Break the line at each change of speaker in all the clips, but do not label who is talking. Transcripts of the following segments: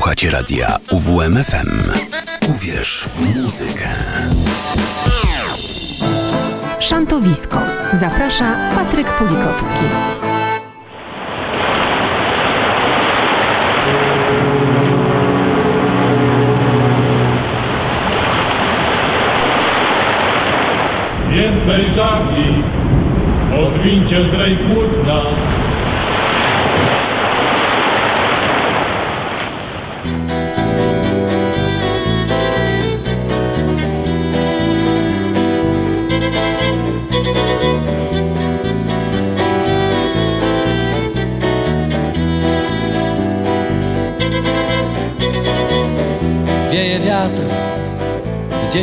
Słuchacie radia UWMFM. Uwierz w muzykę.
Szantowisko. Zaprasza Patryk Pulikowski.
Więcej żagli, odwincie zdrej płótna.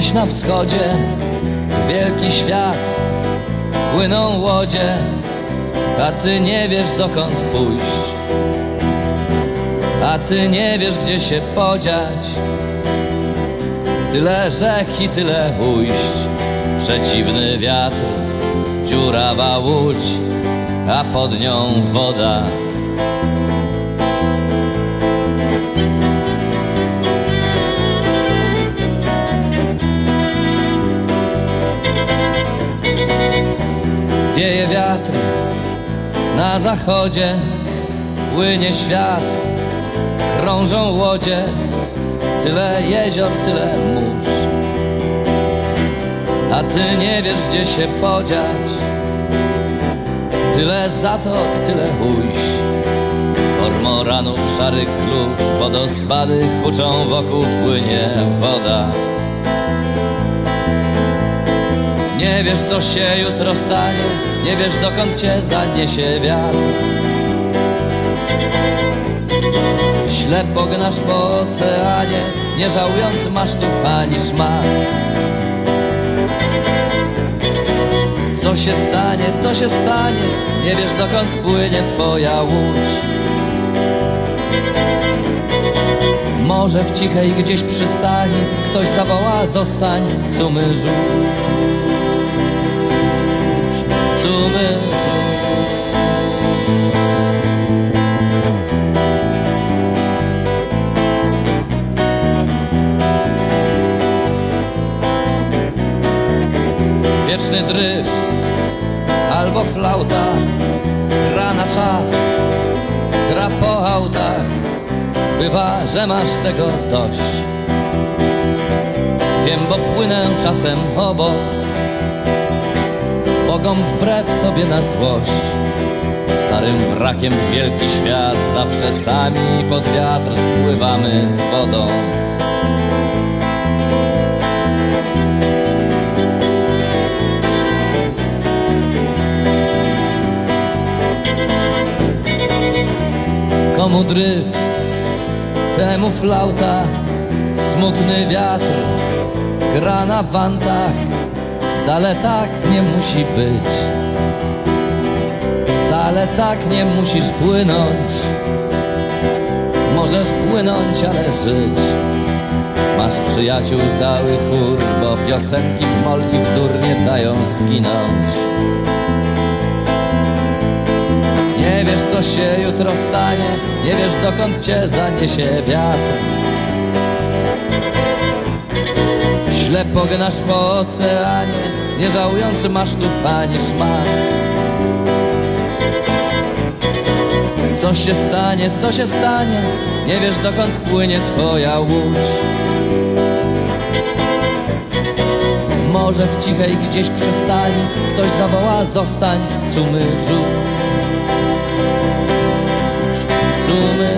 Gdzieś na wschodzie, wielki świat, płyną łodzie, a ty nie wiesz dokąd pójść, a ty nie wiesz gdzie się podziać. Tyle rzek i tyle ujść, przeciwny wiatr, dziurawa łódź, a pod nią woda. Na zachodzie, płynie świat, krążą łodzie, tyle jezior, tyle mórz. A ty nie wiesz, gdzie się podziać, tyle zatok, tyle ujść. Kormoranów szarych klub, wodospady huczą wokół, płynie woda. Nie wiesz co się jutro stanie Nie wiesz dokąd cię zaniesie wiatr. Ślepo gnasz po oceanie Nie żałując masztów ani szmat Co się stanie, to się stanie Nie wiesz dokąd płynie twoja łódź. Może w cichej gdzieś przystani Ktoś zawoła, zostań, cumyrzu cumyrzu Wieczny dryf albo flauta. Gra na czas, gra po autach. Bywa, że masz tego dość. Wiem, bo płynę czasem obok Bogom wbrew sobie na złość. Starym wrakiem w wielki świat Zawsze sami pod wiatr spływamy z wodą. Komu dryf, temu flauta Smutny wiatr gra na wantach Wcale tak nie musi być. Wcale tak nie musisz płynąć. Możesz płynąć, ale żyć. Masz przyjaciół cały chór Bo piosenki w mol i w dur nie dają zginąć. Nie wiesz co się jutro stanie. Nie wiesz dokąd cię zaniesie wiatr Ślepo gnasz po oceanie Nie żałując masztów ani szmat. Co się stanie, to się stanie Nie wiesz dokąd płynie twoja łódź. Może w cichej gdzieś przystani Ktoś zawoła, zostań, cumyrzu Cumyrzu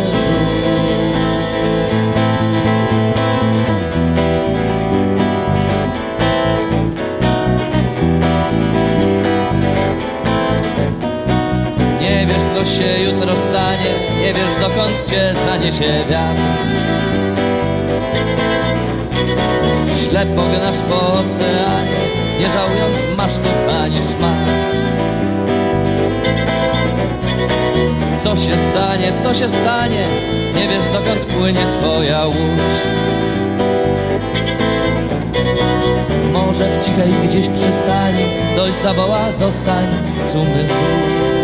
Nie wiesz dokąd cię zaniesie wiatr. Ślepo gnasz po oceanie Nie żałując masztów ani szmat Co się stanie, to się stanie Nie wiesz dokąd płynie twoja łódź. Może w cichej gdzieś przystani Ktoś zawoła, zostań, cumyrzu Cumyrzu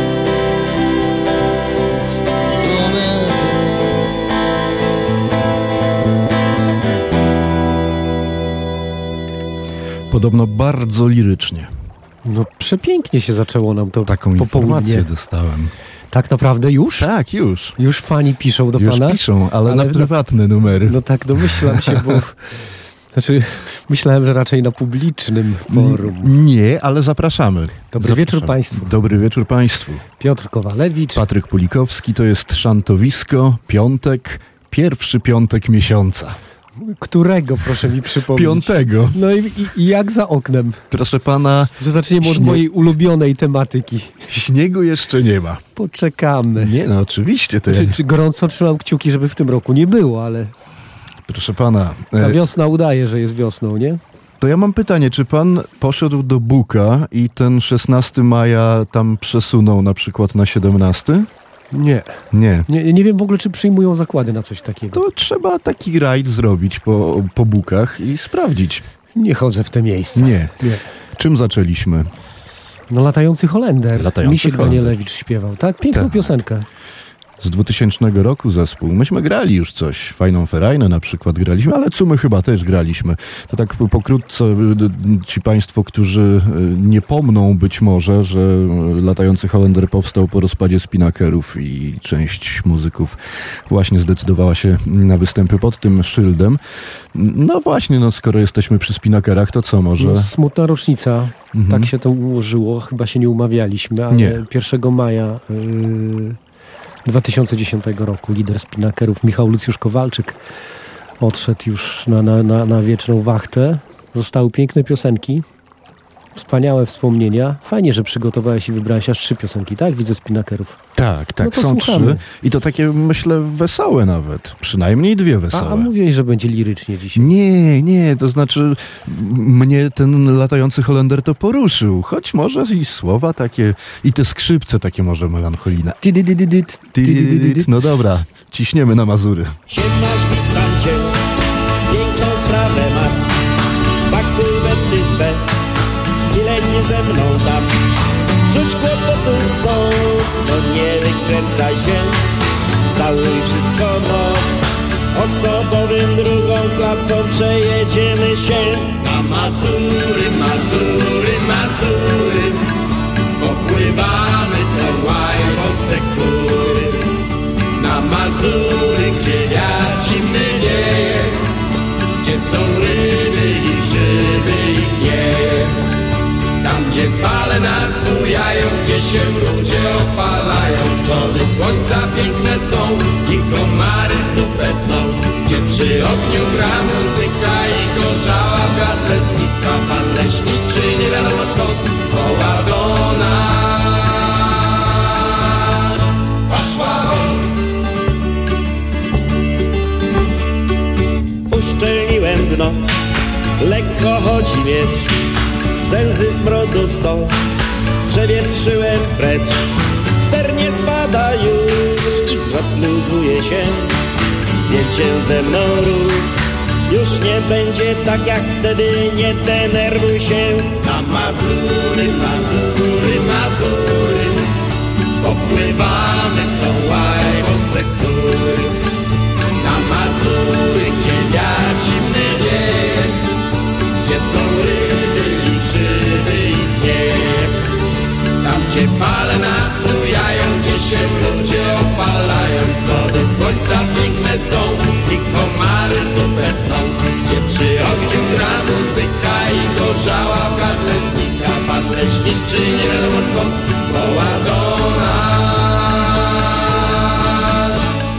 Podobno bardzo lirycznie.
No przepięknie się zaczęło nam to
Taką
popołudnie.
informację dostałem.
Tak naprawdę już?
Tak, już.
Już fani piszą do
Już
pana?
piszą, ale,
Ale
na prywatne numery.
No tak, domyślam się, bo... Znaczy, myślałem, że raczej na publicznym forum.
Nie, ale zapraszamy.
Dobry
Zapraszamy.
wieczór Państwu.
Dobry wieczór Państwu.
Piotr Kowalewicz.
Patryk Pulikowski to jest szantowisko, piątek, pierwszy piątek miesiąca.
Którego, proszę mi przypomnieć?
Piątego.
No i, i, i jak za oknem?
Proszę pana,
Że zaczniemy od mojej ulubionej tematyki.
śniegu jeszcze nie ma.
Poczekamy.
Nie no, oczywiście to
Czy, czy gorąco trzymam kciuki, żeby w tym roku nie było, ale
Proszę pana,
ta
e,
wiosna udaje, że jest wiosną, nie?
to ja mam pytanie, czy pan poszedł do Buka i ten 16 maja tam przesunął na przykład na 17?
Nie.
Nie.
Nie, nie wiem w ogóle, czy przyjmują zakłady na coś takiego.
To trzeba taki rajd zrobić po, po Bukach i sprawdzić.
Nie chodzę w te miejsca.
Nie.
Nie.
Czym zaczęliśmy?
No latający Holender.
Latający
Misiek
Holender.
Danielewicz śpiewał, tak? Piękną
Tak.
piosenkę.
Z 2000 roku zespół. Myśmy grali już coś. Fajną Ferajnę na przykład graliśmy, ale co my chyba też graliśmy. To tak po- pokrótce y, ci państwo, którzy y, nie pomną być może, że y, latający Holender powstał po rozpadzie Spinakerów i część muzyków właśnie zdecydowała się na występy pod tym szyldem. No właśnie, no skoro jesteśmy przy Spinakerach, to co może?
No, smutna rocznica.
Mhm.
Tak się to ułożyło. Chyba się nie umawialiśmy, ale
Nie.
1 maja yy, 2010 roku lider spinakerów Michał Lucjusz Kowalczyk odszedł już na, na, na, na wieczną wachtę. Zostały piękne piosenki. Wspaniałe wspomnienia. Fajnie, że przygotowałeś i wybrałeś aż trzy piosenki, tak? Widzę spinakerów.
Tak, tak,
No
są
słuchamy.
trzy. I to takie, myślę, wesołe nawet. Przynajmniej dwie
A,
wesołe.
a mówiłeś, że będzie lirycznie dzisiaj.
Nie, nie, to znaczy mnie ten latający Holender to poruszył, choć może i słowa takie, i te skrzypce takie może melancholijne. No dobra, ciśniemy na Mazury.
Witam cię, tam. Rzuć kłopotów stąd, no nie wykręcaj się. Całuj wszystko noc. Osobowym drugą klasą przejedziemy się.
Na Mazury, Mazury, Mazury Popływamy to łajbą z te góry Na Mazury, gdzie wiatr zimny wieje Gdzie są ryby gdzie fale nas bujają Gdzie się ludzie opalają. Wschody słońca piękne są I komary petną Gdzie przy ogniu gra muzyka I gorzała w gardle znika Pan leśniczy nie wiadomo skąd Woła do nas. Paszławą
Uszczelniłem dno, lekko chodzi miecz, zęzy smrodów sto, przewietrzyłem precz. Ster nie spada już i krok luzuje się, wiecie ze mną rusz. Już nie będzie tak jak wtedy, nie denerwuj się.
Na Mazury, Mazury, Mazury Popływamy tą łajbą z Na Mazury, gdzie wiatr zimny wieje Gdzie są ryby gdzie fale nas bujają Gdzie się ludzie opalają. Wschody słońca piękne są I komary tu petną Gdzie przy ogniu gra muzyka I gorzała w gardle znika. Pan leśniczy nie wiadomo skąd Woła do nas.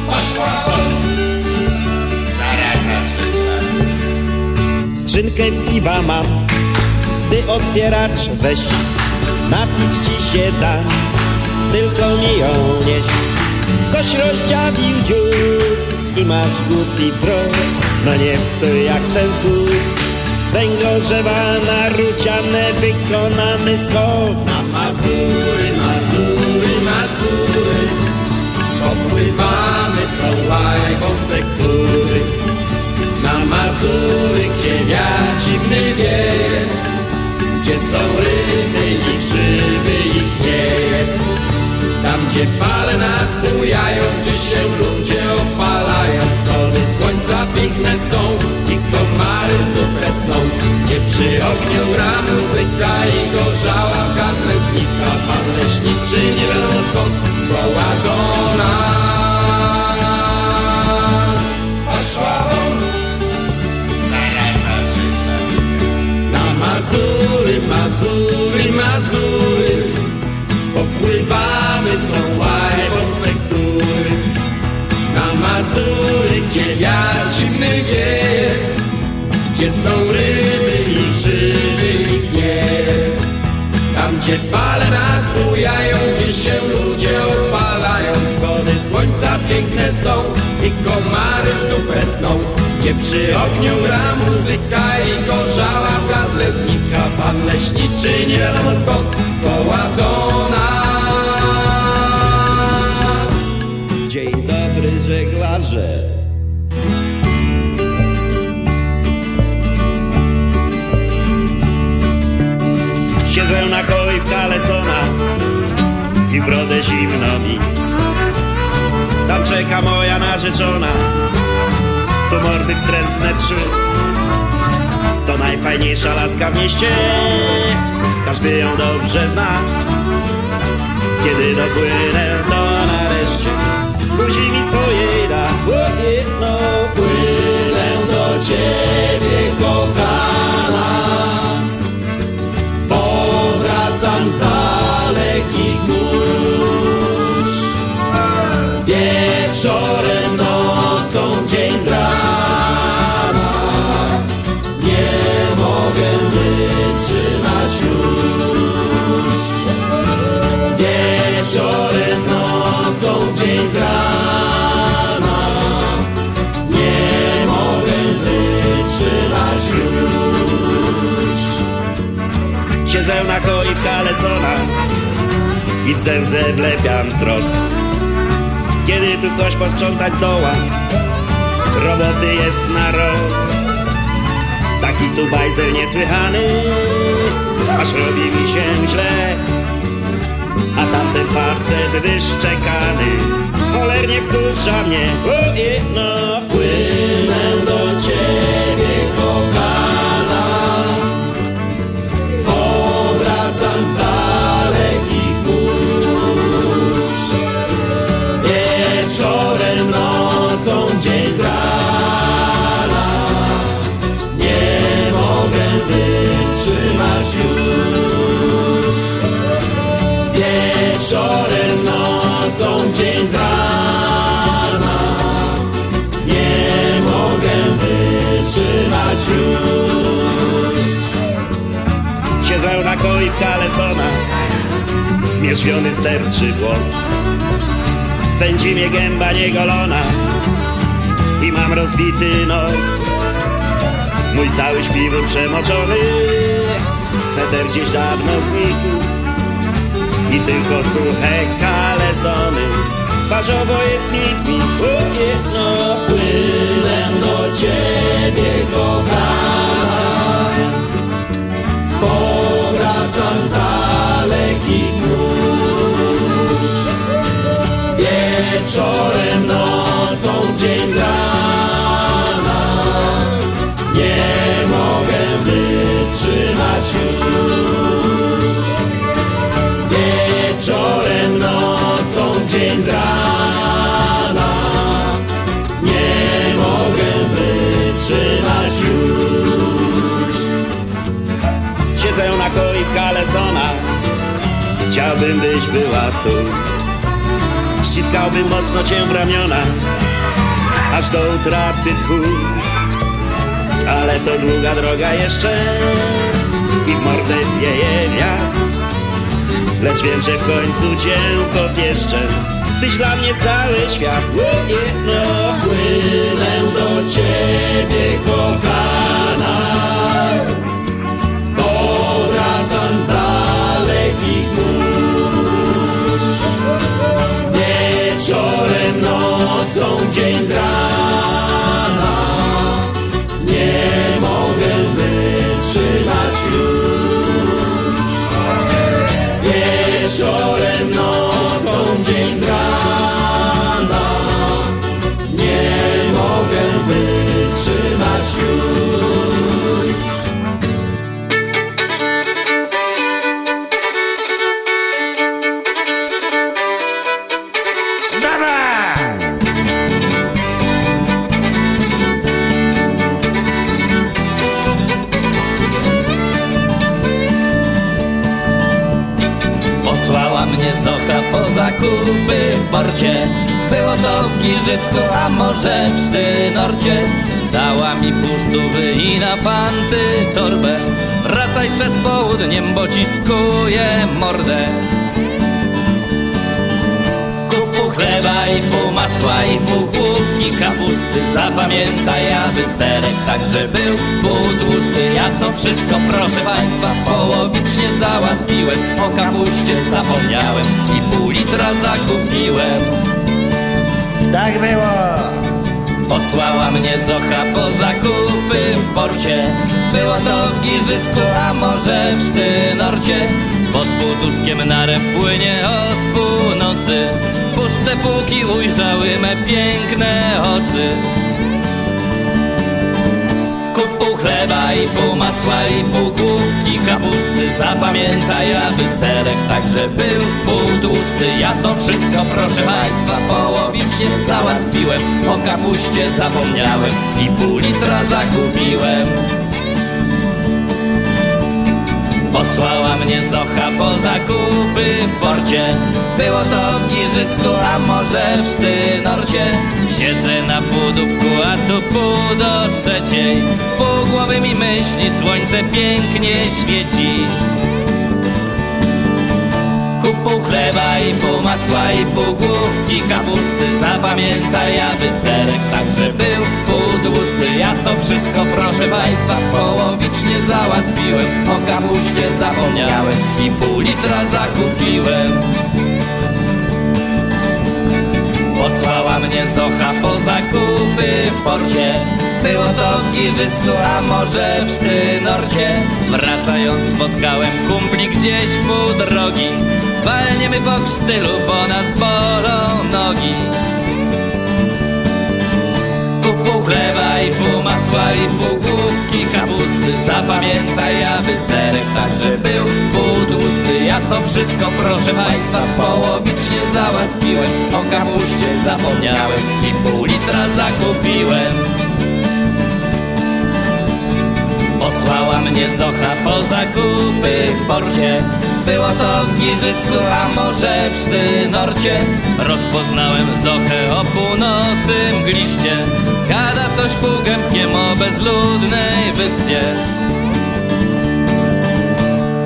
Poszła on
Skrzynkę piwa mam, ty otwieracz weź, napić ci się da, tylko nie ją nieś. Coś rozdziawił dziób i masz głupi wzrok, no nie stój jak ten słup. Z węgorzewa na ruciane wykonamy skok.
Na Mazury, Mazury, Mazury Popływamy tą łajbą z te góry Na Mazury, gdzie wiatr zimny wieje gdzie są ryby i grzyby ich nie? Tam gdzie fale nas bujają Gdzie się ludzie opalają Wschody słońca piękne są I komary dupę tną Gdzie przy ogniu gra muzyka I gorzała w znika Pan leśniczy nie wiadomo skąd Woła do nas Mazury, Mazury, Mazury Popływamy tą łajbą z tektury Na Mazury, gdzie wiatr zimny wieje Gdzie są ryby Tam gdzie fale nas bujają, gdzie się ludzie opalają. Wschody słońca piękne są i komary w dupę Gdzie przy ogniu gra muzyka i gorzała w gardle znika. Pan leśniczy nie wiadomo skąd woła do nas.
Dzień dobry żeglarze. Kalesona i brodę zimno mi. Tam czeka moja narzeczona, to mordy wstrętne trzy. To najfajniejsza laska w mieście, każdy ją dobrze zna. Kiedy dopłynę, to nareszcie buzi mi swojej da. Płynę do ciebie, kochana. Wieczorem, nocą, dzień z rana. Nie mogę wytrzymać już. Wieczorem, nocą, dzień z rana Nie mogę wytrzymać już Siedzę na koi w I w zęzę wlepiam wzrok Kiedy tu ktoś posprzątać zdoła? Roboty jest na rok. Taki tu bajzel niesłychany. Aż robi mi się źle. A tamten facet wyszczekany. Cholernie wkurza mnie. O jedno płynę do ciebie kochana W kalesona Zmierzwiony sterczy głos. Spędzi mnie gęba niegolona. I mam rozbity nos. Mój cały śpiwór przemoczony Sweter gdzieś dawno znikł. I tylko suche kalesony. Twarzowo jest nic mi, jedno płynę do ciebie kochana. Powracam z dalekich mórz. Wieczorem, nocą, dzień z rana. Nie mogę wytrzymać już. Wieczorem, nocą, dzień z rana Chciałbym byś była tu. Ściskałbym mocno cię w ramiona Aż do utraty tchu. Ale to długa droga jeszcze I w mordę wieje wiatr. Lecz wiem, że w końcu cię popieszczę. Tyś dla mnie cały świat. O, Jedno płynę do ciebie kochana nocą, dzień
a może w Sztynorcie Dała mi pustówy i na fanty torbę. Wracaj przed południem, bo ci skuje mordę. Kup pół chleba i pół masła i pół główki kapusty. Zapamiętaj, aby serek także był pół tłusty Ja to wszystko, proszę Państwa, połowicznie załatwiłem. O kapuście zapomniałem i pół litra zakupiłem.
Tak było.
Posłała mnie Zocha po zakupy w porcie. Było to w Giżycku, a może w Sztynorcie. Pod Putuskiem narew płynie od północy. Puste półki ujrzały me piękne oczy Pół chleba i pół masła i pół główki. Kapusty Zapamiętaj, aby serek także był pół tłusty. Ja to wszystko, proszę Państwa, połowicznie załatwiłem. O kapuście zapomniałem i pół litra zakupiłem Posłała mnie Zocha po zakupy w porcie. Było to w Giżycku, a może w Sztynorcie. Siedzę na półdubku, a tu pół do trzeciej. Pół głowy mi myśli, słońce pięknie świeci Kup pół chleba i pół masła i pół główki kapusty. Zapamiętaj, aby serek także był pół tłusty Ja to wszystko, proszę Państwa, połowicznie załatwiłem. O kapuście zapomniałem i pół litra zakupiłem. Posłała mnie Zocha po zakupy w porcie. Było to w Giżycku, a może w Sztynorcie. Wracając spotkałem kumpli gdzieś pół drogi Walniemy po krztylu, bo nas bolą nogi. Chleba i pół masła i pół główki kapusty. Zapamiętaj, aby serek także był pół tłusty Ja to wszystko, proszę Państwa, połowicznie załatwiłem. O kapuście zapomniałem i pół litra zakupiłem. Posłała mnie Zocha po zakupy w porcie Było to w Giżycku, a może w Sztynorcie? Rozpoznałem Zochę o północy mgliście. Gada coś półgębkiem o bezludnej wyspie.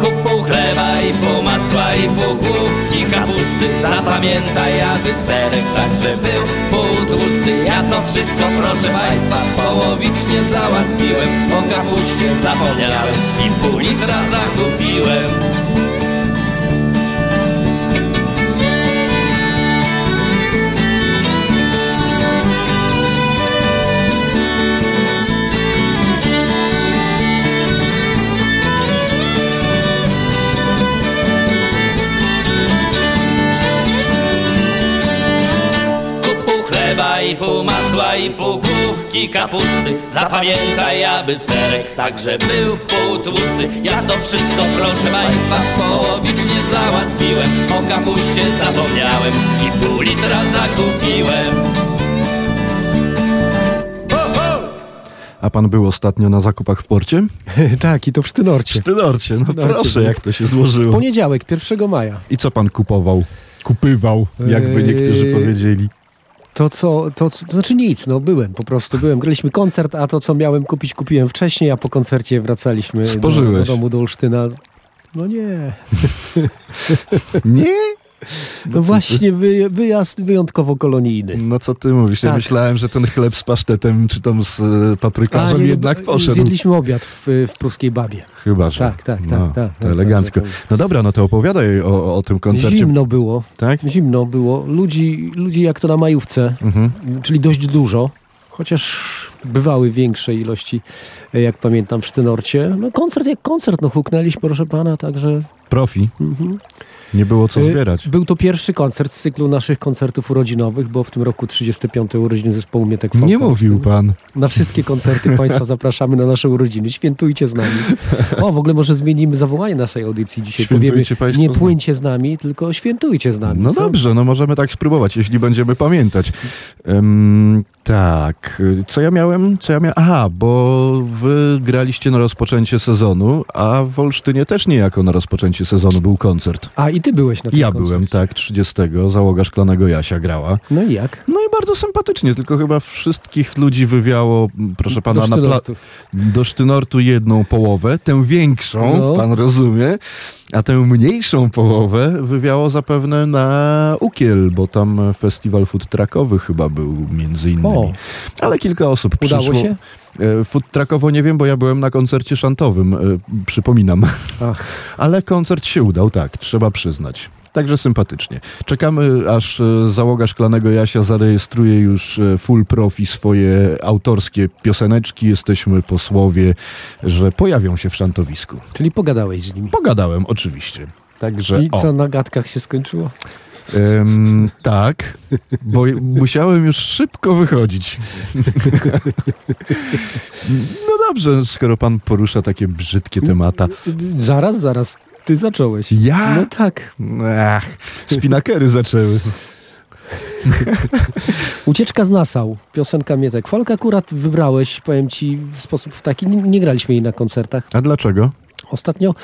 Kup pół chleba i pół masła i pół główki kapusty. Zapamiętaj, aby serek także był pół tłusty Ja to wszystko, proszę Państwa, połowicznie załatwiłem. O kapuście zapomniałem i pół litra zakupiłem i pół masła i pół główki kapusty Zapamiętaj, aby serek także był pół tłusty Ja to wszystko, proszę Państwa, połowicznie załatwiłem O kapuście zapomniałem i pół litra zakupiłem
A pan był ostatnio na zakupach w porcie?
tak, i to w Sztynorcie.
W Tynorcie, no
Sztynorcie
proszę, jak to się złożyło.
Poniedziałek, 1 maja.
I co pan kupował? Kupywał, jakby niektórzy
Eee,
powiedzieli.
To co, to, to znaczy nic, no byłem, po prostu byłem. Graliśmy koncert, a to co miałem kupić, kupiłem wcześniej, a po koncercie wracaliśmy do, do domu do Olsztyna. No nie.
Nie?
No właśnie, wy, wyjazd wyjątkowo kolonijny.
No co ty mówisz? Ja
Tak.
myślałem, że ten chleb z pasztetem, czy tam z e, paprykarzem
nie, no,
jednak poszedł.
Zjedliśmy obiad w, w pruskiej babie.
Chyba, że.
Tak, tak, tak,
no,
tak,
to
tak,
elegancko.
tak, tak.
No dobra, no to opowiadaj o, o tym koncercie.
Zimno było.
Tak?
Zimno było. Ludzi, ludzi jak to na majówce,
Mhm.
czyli dość dużo. Chociaż bywały większe ilości, e, jak pamiętam, w Sztynorcie. No koncert jak koncert, no huknęliśmy, proszę pana, także...
Profi.
Mhm.
Nie było co
E,
zbierać.
Był to pierwszy koncert z cyklu naszych koncertów urodzinowych, bo w tym roku 35. urodziny zespołu Mietek Foka.
Nie mówił pan.
Na wszystkie koncerty Państwa zapraszamy na nasze urodziny. Świętujcie z nami. O, w ogóle może zmienimy zawołanie naszej audycji dzisiaj.
Świętujcie
Powiemy,
państwo
nie płyńcie z nami, tylko świętujcie z nami.
No
co?
dobrze, no możemy tak spróbować, jeśli będziemy pamiętać. Em, tak, co ja miałem? Co ja miałem? Aha, bo wy graliście na rozpoczęcie sezonu, a w Olsztynie też niejako na rozpoczęcie sezonu był koncert.
A i I ty byłeś na tym
Ja
koncercie.
byłem, tak, 30. Załoga Szklanego Jasia grała.
No i jak?
No i bardzo sympatycznie, tylko chyba wszystkich ludzi wywiało, proszę pana,
Do
na pla- do sztynortu jedną połowę, tę większą,
No.
pan rozumie, a tę mniejszą połowę wywiało zapewne na Ukiel, bo tam festiwal food truckowy chyba był między innymi.
O.
Ale kilka osób
Udało
przyszło.
się?
E, Food truckowo nie wiem, bo ja byłem na koncercie szantowym, e, przypominam.
Ach.
Ale koncert się udał, tak, trzeba przyznać. Także sympatycznie. Czekamy, aż e, załoga Szklanego Jasia zarejestruje już full profi swoje autorskie pioseneczki. Jesteśmy posłowie, że pojawią się w szantowisku.
Czyli pogadałeś z nimi.
Pogadałem, oczywiście. Także
I
o,
co na gadkach się skończyło?
Em, tak, bo musiałem już szybko wychodzić. No dobrze, skoro pan porusza takie brzydkie temata.
Zaraz, zaraz. Ty zacząłeś.
Ja?
No tak.
Ach, spinakery zaczęły.
Ucieczka z Nasał. Piosenka Mietek Folk akurat wybrałeś, powiem ci, w sposób taki. Nie, nie graliśmy jej na koncertach.
A dlaczego?
Ostatnio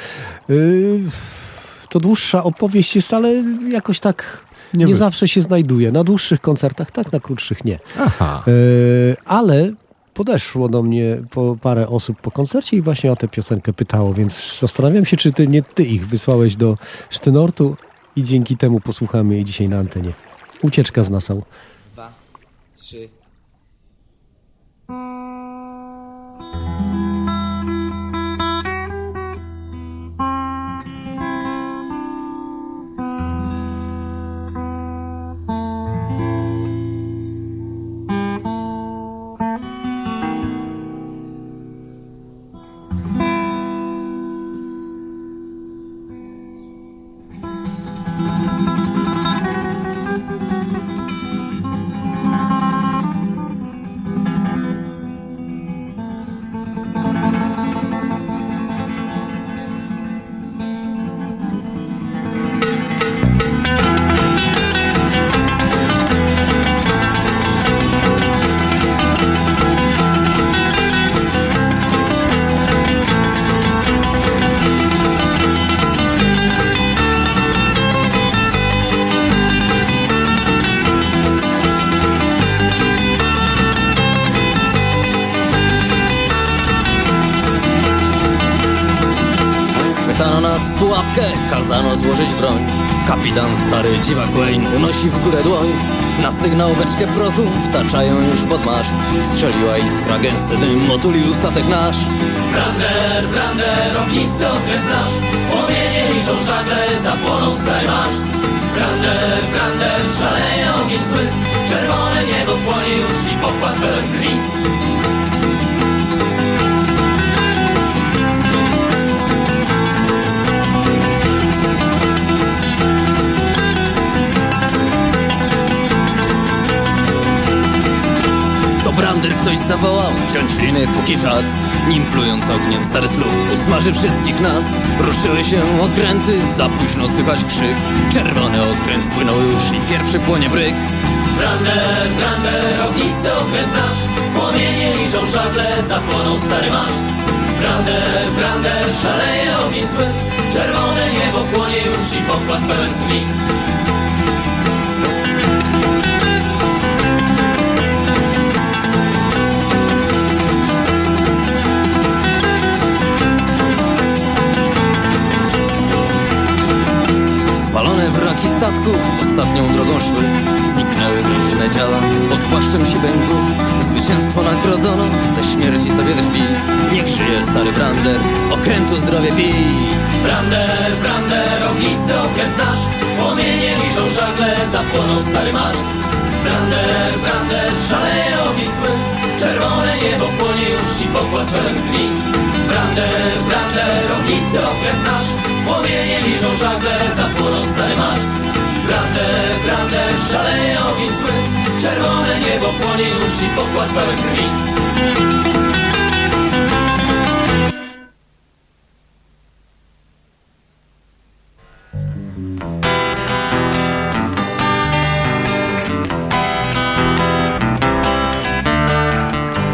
yy, to dłuższa opowieść jest, ale jakoś tak
Nie
nie, zawsze się znajduje. Na dłuższych koncertach tak, na krótszych nie.
Aha.
Yy, ale podeszło do mnie po parę osób po koncercie i właśnie o tę piosenkę pytało, więc zastanawiam się, czy ty nie ty ich wysłałeś do Sztynortu i dzięki temu posłuchamy jej dzisiaj na antenie. Ucieczka z Nasał.
Dwa, trzy. Dziwak Wayne unosi w górę dłoń. Na sygnał beczkę prochu wtaczają już pod maszt Strzeliła iskra, gęsty dym otulił statek nasz. Brander, brander, ognisty okręt nasz Płomienie liczą żagle, zapłonął stary maszt Brander, brander, szaleje ogień zły. Czerwone niebo płonie już i pokład pełen krwi brander ktoś zawołał, ciąć liny póki czas. Nim plując ogniem stary sluk usmaży wszystkich nas. Ruszyły się okręty, za późno słychać krzyk. Czerwony okręt płynął już i pierwszy płonie bryk. Brander, brander, ognisty okręt nasz. Płomienie liczą żagle, zapłonął stary maszt. Brander, brander, szaleje ogień zły. Czerwone niebo płonie już i pokład pełen krwi statków ostatnią drogą szły. Zniknęły groźne działa. Pod płaszczem siwęgu Zwycięstwo nagrodzono, ze śmierci sobie drwi Niech żyje stary Brander, okrętu zdrowie pij Brander, Brander, ognisty okręt nasz. Płomienie liczą żagle, zapłonął stary maszt. Brander, Brander, szaleje ogień zły Czerwone niebo płonie już i pokład pełen krwi. Brander, Brander, ognisty okręt nasz. Płomienie liczą żagle, zapłonął stary maszt Brander, Brander, szaleje ogień zły. Czerwone niebo płonie już i pokład pełen krwi.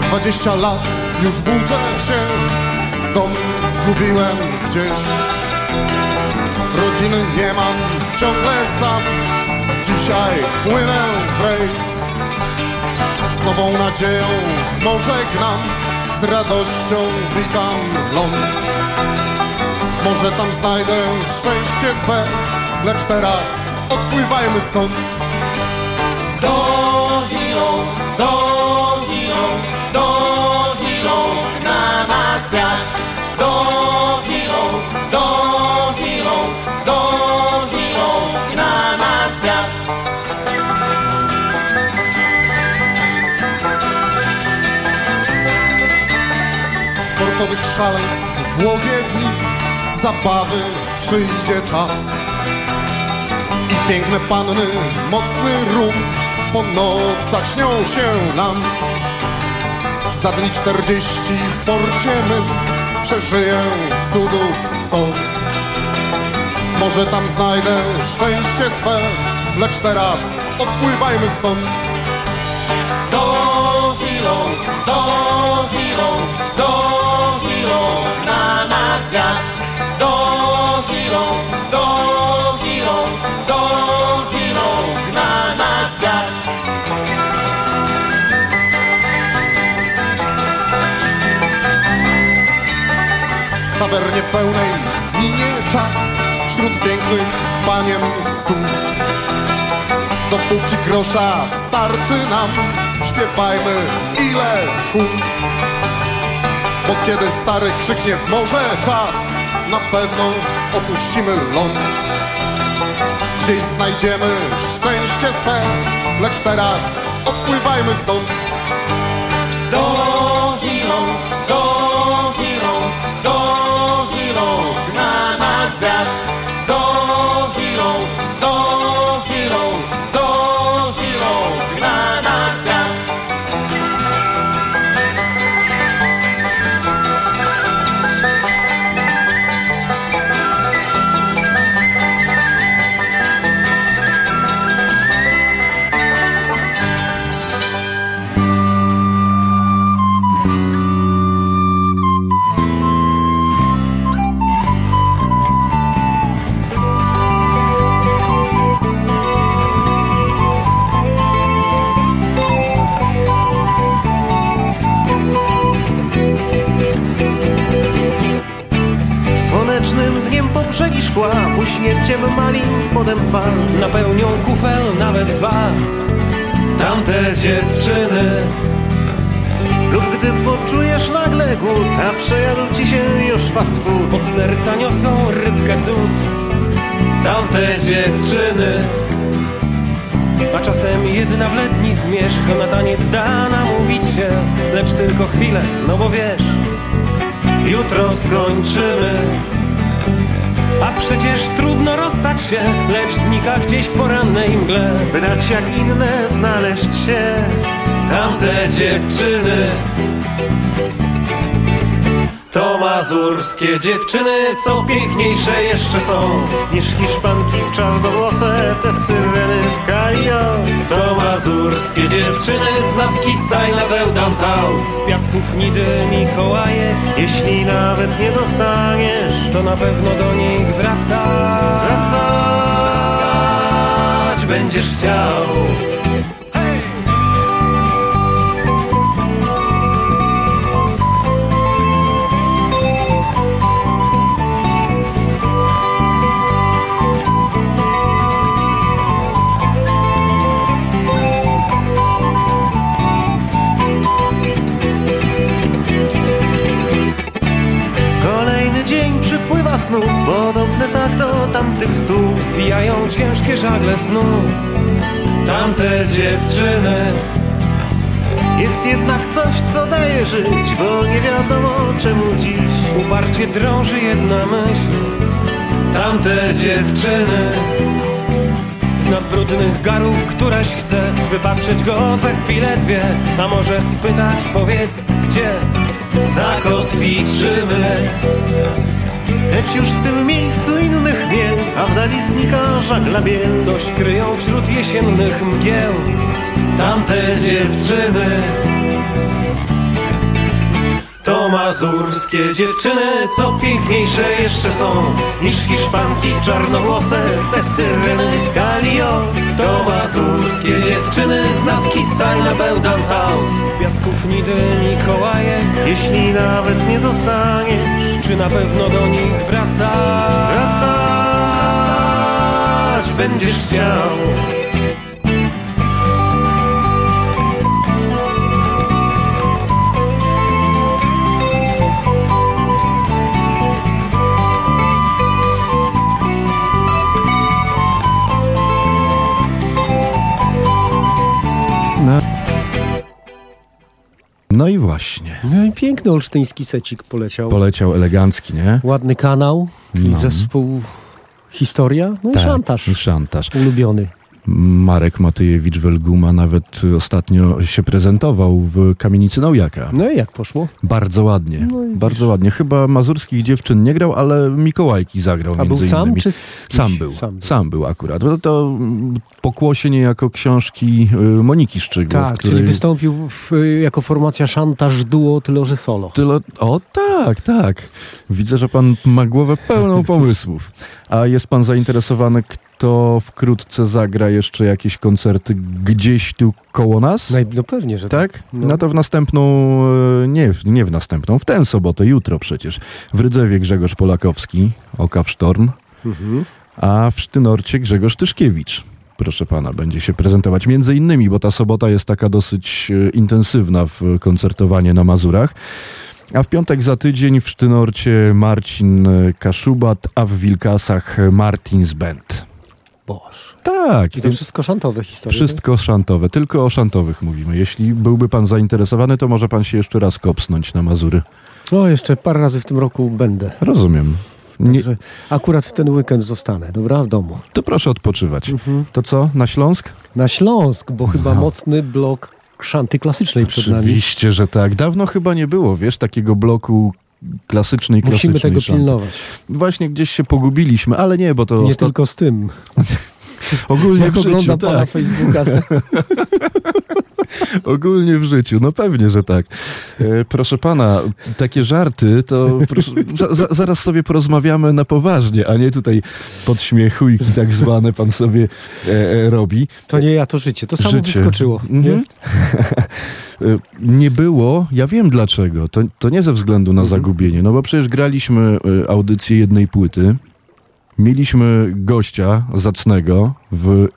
Dwadzieścia lat już włóczę się. Dom zgubiłem gdzieś Rodziny nie mam, ciągle sam. Dzisiaj płynę w rejs. Z nową nadzieją w morze gnam Z radością witam ląd. Może tam znajdę szczęście swe Lecz teraz odpływajmy stąd szaleństw błogie dni Zabawy przyjdzie czas. I piękne panny, mocny rum Po nocach śnią się nam. Za dni czterdzieści w porcie mym Przeżyję cudów sto. Może tam znajdę szczęście swe Lecz teraz odpływajmy stąd pełnej minie czas Wśród pięknych panien stół Dopóki grosza starczy nam Śpiewajmy ile tchu Bo kiedy stary krzyknie w morze czas Na pewno opuścimy ląd. Gdzieś znajdziemy szczęście swe Lecz teraz odpływajmy stąd
Uśnięciem malin podem fal
Napełnią kufel nawet dwa.
Tamte dziewczyny. Lub gdy poczujesz nagle głód A przejadł ci się już fast food.
Pod serca niosą rybkę cud.
Tamte dziewczyny.
A czasem jedna w letni zmierzch Na taniec da namówić się Lecz tylko chwilę, no bo wiesz
Jutro skończymy
A przecież trudno rozstać się Lecz znika gdzieś w porannej mgle.
By dać jak inne znaleźć się Tamte dziewczyny To mazurskie dziewczyny, co piękniejsze jeszcze są. Niż Hiszpanki czarnowłose, te syreny z Kalio To mazurskie dziewczyny z nad Kisajna downtown.
Z piasków Nidy Mikołajek
Jeśli nawet nie zostaniesz
To na pewno do nich wraca.
Wracać będziesz chciał przypływa snów Podobny tak do tamtych stóp.
Zwijają ciężkie żagle snów.
Tamte dziewczyny. Jest jednak coś, co daje żyć Bo nie wiadomo czemu dziś.
Uparcie drąży jedna myśl.
Tamte dziewczyny.
Z nad brudnych garów któraś chce Wypatrzeć go za chwilę dwie. A może spytać, powiedz, gdzie?
Zakotwiczymy Lecz już w tym miejscu innych miel A w dali znika żagla biel.
Coś kryją wśród jesiennych mgieł.
Tamte dziewczyny. To ma mazurskie dziewczyny, co piękniejsze jeszcze są. Niż Hiszpanki czarnowłose, te syreny z Kalio. To mazurskie dziewczyny z natki Sajna Bełdantaut.
Z piasków Nidy Mikołajek.
Jeśli nawet nie zostaniesz,
Czy na pewno do nich wraca?
wracać będziesz chciał.
No i właśnie.
No i piękny olsztyński secik poleciał.
Poleciał elegancki, nie?
Ładny kanał, czyli
No.
zespół Historia, no i szantaż.
I szantaż.
Ulubiony.
Marek Matyjewicz-Welguma nawet ostatnio się prezentował w kamienicy Naujaka.
No i jak poszło?
Bardzo ładnie,
No
bardzo ładnie. Chyba mazurskich dziewczyn nie grał, ale Mikołajki zagrał
A
między
był sam
innymi.
czy z kimś?
Sam był,
Sam
sam
był.
był, akurat. To, to mm, pokłosie niejako książki y, Moniki Szczygłow,
Tak,
której...
czyli wystąpił w, jako formacja szantaż duo, tyle że solo.
Tyle... O tak, tak. Widzę, że pan ma głowę pełną pomysłów. A jest pan zainteresowany, kto wkrótce zagra jeszcze jakieś koncerty gdzieś tu koło nas?
No, no pewnie, że
Tak?
No.
No. to w następną, e, nie, nie w następną, w tę sobotę, jutro przecież. W Rydzewie Grzegorz Polakowski, Oka w Sztorm,
Mhm.
a w Sztynorcie Grzegorz Tyszkiewicz. Proszę pana, będzie się prezentować między innymi, bo ta sobota jest taka dosyć e, intensywna w koncertowanie na Mazurach. A w piątek za tydzień w Sztynorcie Marcin e, Kaszubat, a w Wilkasach Martins Band.
Boż.
Tak,
I to wszystko szantowe historie.
wszystko szantowe, tylko o szantowych mówimy. Jeśli byłby pan zainteresowany, to może pan się jeszcze raz kopsnąć na Mazury.
tak? O, jeszcze parę razy w tym roku będę.
Rozumiem. Nie,
Także akurat ten weekend zostanę, dobra? W domu.
to proszę odpoczywać.
Mhm.
To co, na Śląsk?
Na Śląsk, bo chyba
No.
mocny blok szanty klasycznej przed nami.
Oczywiście, że tak. Dawno chyba nie było, wiesz, takiego bloku klasycznej,
Musimy
klasycznej
tego
szanty.
pilnować.
Właśnie gdzieś się pogubiliśmy, ale nie, bo to
Nie
ostat...
tylko z tym.
ogólnie
Jak
w życiu,
oglądam pana
tak.
Facebooka.
Ogólnie w życiu, no pewnie, że tak. E, proszę pana, takie żarty, to proszę, za, za, zaraz sobie porozmawiamy na poważnie, a nie tutaj podśmiechujki tak zwane pan sobie e, e, robi.
To nie ja, to życie. To samo
Życie.
wyskoczyło.
Mhm.
Nie?
E, nie było, ja wiem dlaczego, to, to nie ze względu na
Mhm.
zagubienie, no bo przecież graliśmy e, audycję jednej płyty, mieliśmy gościa zacnego w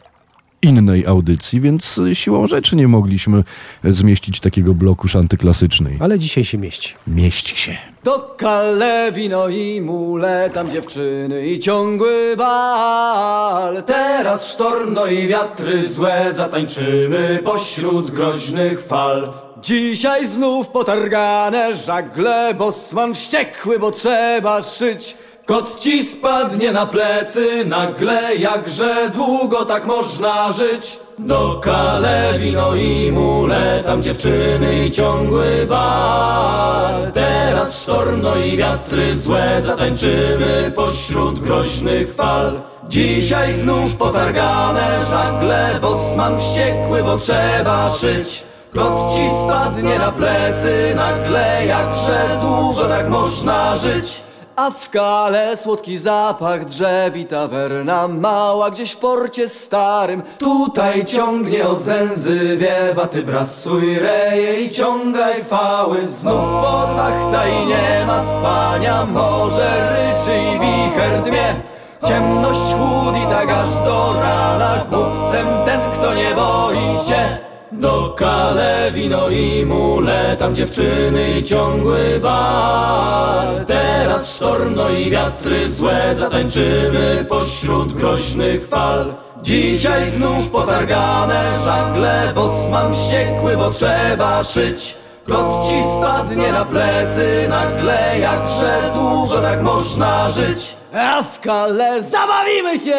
innej audycji, więc e, siłą rzeczy nie mogliśmy e, zmieścić takiego bloku szanty klasycznej.
Ale dzisiaj się mieści.
Mieści się.
Do kale wino i mule, tam dziewczyny i ciągły bal. Teraz sztorm, no i wiatry złe, zatańczymy pośród groźnych fal. Dzisiaj znów potargane żagle, bosman wściekły, bo trzeba szyć. Kot ci spadnie na plecy nagle, jakże długo tak można żyć. Do kale wino i mule, tam dziewczyny i ciągły bal. Teraz sztorm, no i wiatry złe, zatańczymy pośród groźnych fal. Dzisiaj znów potargane żagle, bosman wściekły, bo trzeba szyć. Kot ci spadnie na plecy nagle, jakże długo tak można żyć. A w kale słodki zapach drzew i tawerna mała gdzieś w porcie starym. Tutaj ciągnie od zęzy wiewa, ty brasuj reje i ciągaj fały. Znów podwachta i nie ma spania, morze ryczy i wicher dmie. Ciemność chłód tak aż do rana, głupcem ten kto nie boi się do kale wino i mule, tam dziewczyny i ciągły bal. Teraz sztorm, no i wiatry złe, zatańczymy pośród groźnych fal. Dzisiaj znów potargane żagle, bosman wściekły, bo trzeba szyć. Kot ci spadnie na plecy nagle, jakże długo tak można żyć. A w kale zabawimy się!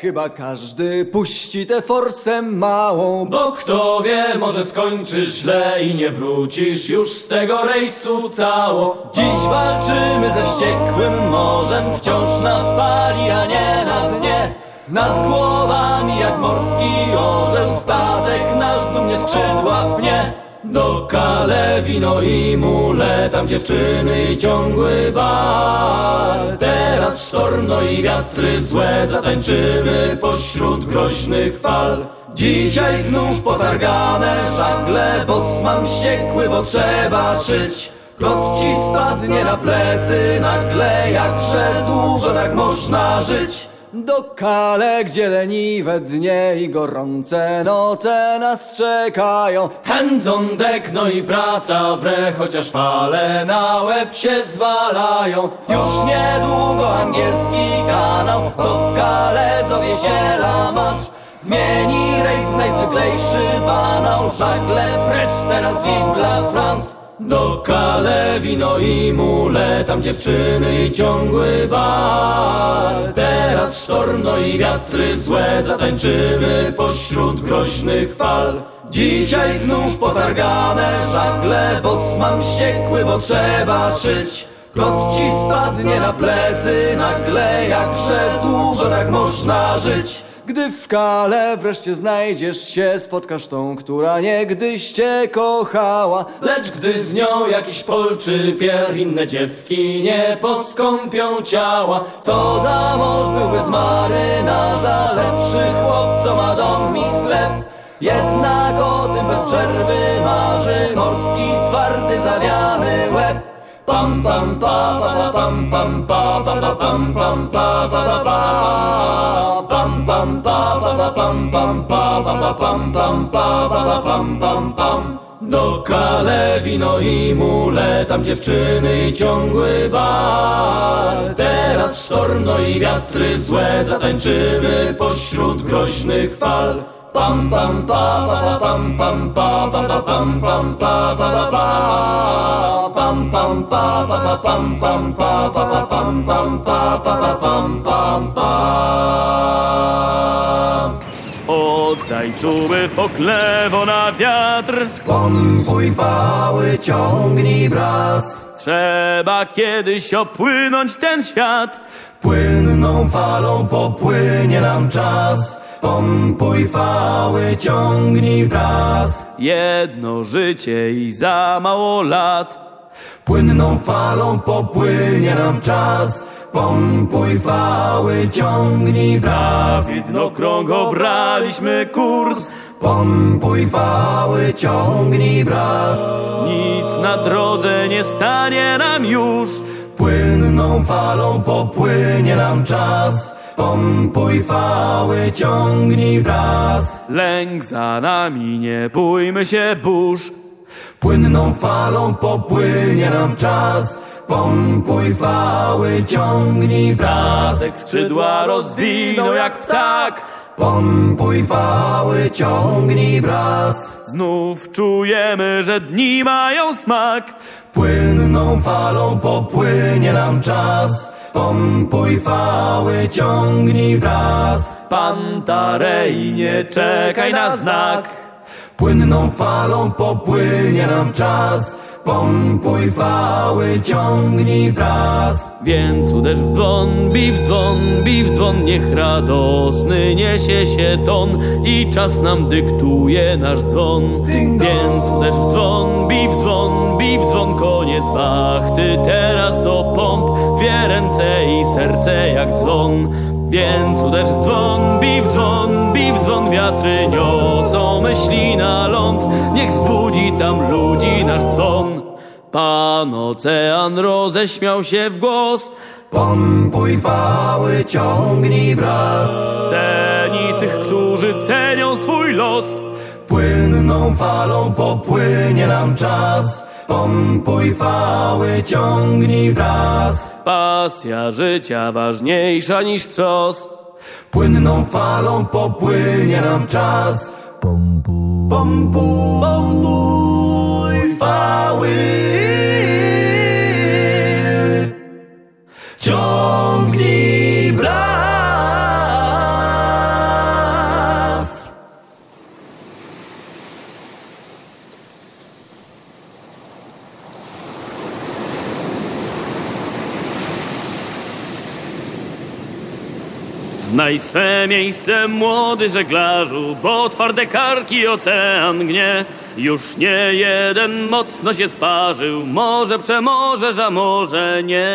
Chyba każdy puści tę forsę małą, bo kto wie, może skończysz źle i nie wrócisz już z tego rejsu cało. Dziś walczymy ze wściekłym morzem, wciąż na fali, a nie na dnie. Nad głowami jak morski orzeł, statek nasz dumnie skrzydła pnie. Do kale wino i mule, tam dziewczyny i ciągły bal. Teraz sztorno i wiatry złe, zatańczymy pośród groźnych fal. Dzisiaj znów potargane żagle, bosman wściekły, bo trzeba szyć. Kot ci spadnie na plecy nagle, jakże długo tak można żyć. Do kale, gdzie leniwe dnie i gorące noce nas czekają. Hands on no i praca w re, chociaż fale na łeb się zwalają. Już niedługo angielski kanał, co w kale zowiesiela masz Zmieni rejs w najzwyklejszy banał, żagle precz teraz la France do kale wino i mule, tam dziewczyny i ciągły bal. Teraz sztorno i wiatry złe, zatańczymy pośród groźnych fal. Dzisiaj znów potargane żagle, bosman wściekły, bo trzeba szyć. Kot ci spadnie na plecy nagle, jakże długo tak można żyć. Gdy w kale wreszcie znajdziesz się, spotkasz tą, która niegdyś cię kochała. Lecz gdy z nią jakiś polczy pier, inne dziewki nie poskąpią ciała. Co za mąż byłby z marynarza, lepszy chłop, co ma dom i sklep. Jednak o tym bez przerwy marzy morski, twardy, zawiany łeb. Pam pam pa pa pa pam pam pa pa pa pam pam pa pa pa pa pam pam pa pa pa pam pam pa pa pa pam pam pa pa pa pam pam pam do kale wino i mule, tam dziewczyny i ciągły bal. Teraz sztorno i wiatry złe, zatańczymy pośród groźnych fal. Pam pam pa pa pa pam pam pa pa pa pam pam pa pa pa pa pam pam pa pa pa pam pam pa pa pa pam pam pa pa pa pam pam pam
Oddaj cuby foklewo na wiatr
Pompuj fały, ciągnij bras
Trzeba kiedyś opłynąć ten świat
Płynną falą popłynie nam czas Pompuj fały, ciągnij bras
Jedno życie i za mało lat.
Płynną falą popłynie nam czas. Pompuj fały, ciągnij bras
Widnokrąg obraliśmy kurs.
Pompuj fały, ciągnij bras
Nic na drodze nie stanie nam już.
Płynną falą popłynie nam czas Pompuj fały, ciągnij bras
Lęk za nami, nie bójmy się burz.
Płynną falą popłynie nam czas. Pompuj fały, ciągnij bras
skrzydła rozwinął jak ptak.
Pompuj fały, ciągnij bras
Znów czujemy, że dni mają smak.
Płynną falą popłynie nam czas Pompuj fały, ciągnij bras
Pantarej, nie czekaj na znak.
Płynną falą popłynie nam czas. Pompuj fały, ciągnij bras
Więc uderz w dzwon, bij w dzwon, bij w dzwon Niech radosny niesie się ton I czas nam dyktuje nasz dzwon. Więc uderz w dzwon, bij w dzwon, bij w dzwon Koniec wachty, teraz do Dwie ręce i serce jak dzwon Więc uderz w dzwon, bij w dzwon, bij w dzwon Wiatry niosą myśli na ląd. Niech zbudzi tam ludzi nasz dzwon. Pan ocean roześmiał się w głos.
Pompuj fały, ciągnij bras.
Ceni tych, którzy cenią swój los.
Płynną falą popłynie nam czas. Pompuj fały, ciągnij bras
Pasja życia ważniejsza niż trzos
Płynną falą popłynie nam czas. Pompuj, pompuj fały. Ciągnij
Znaj swe miejsce, młody żeglarzu Bo twarde karki ocean gnie
Już nie jeden mocno się sparzył, może przemożesz, a może nie.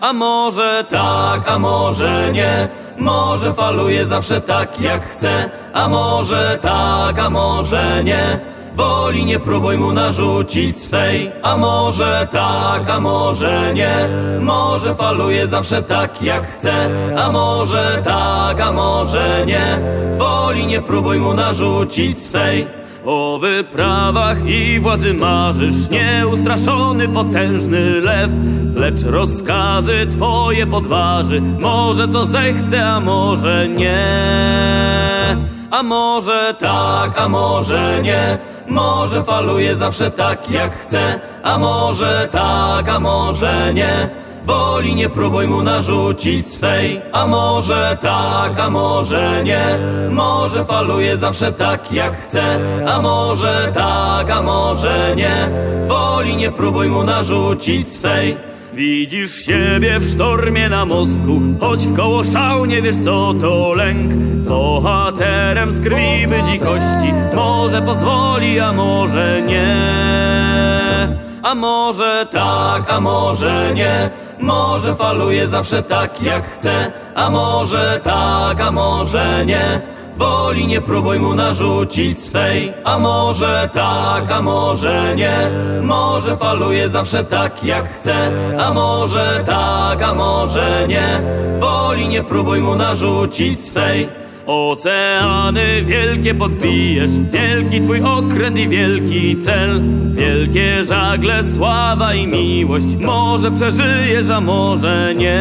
A może tak, a może nie. Może faluje zawsze tak jak chce, a może tak, a może nie. Woli nie próbuj mu narzucić swej, a może tak, a może nie. Może faluje zawsze tak jak chce, a może tak, a może nie. Woli nie próbuj mu narzucić swej. O wyprawach i władzy marzysz, nieustraszony potężny lew, lecz rozkazy twoje podważy, może co zechce, a może nie. A może tak, a może nie, może faluje zawsze tak jak chce, a może tak, a może nie. Woli nie próbuj mu narzucić swej, a może tak, a może nie. Może faluje zawsze tak jak chce, a może tak, a może nie. Woli nie próbuj mu narzucić swej. Widzisz siebie w sztormie na mostku, choć w koło szał nie wiesz co to lęk. Bohaterem z krwi by dzikości, może pozwoli, a może nie. A może tak, a może nie. Może faluje zawsze tak jak chce, a może tak, a może nie. Woli nie próbuj mu narzucić swej, a może tak, a może nie. Może faluje zawsze tak jak chce, a może tak, a może nie. Woli nie próbuj mu narzucić swej. Oceany wielkie podbijesz, wielki twój okręt i wielki cel. Wielkie żagle, sława i miłość, może przeżyjesz, a może nie.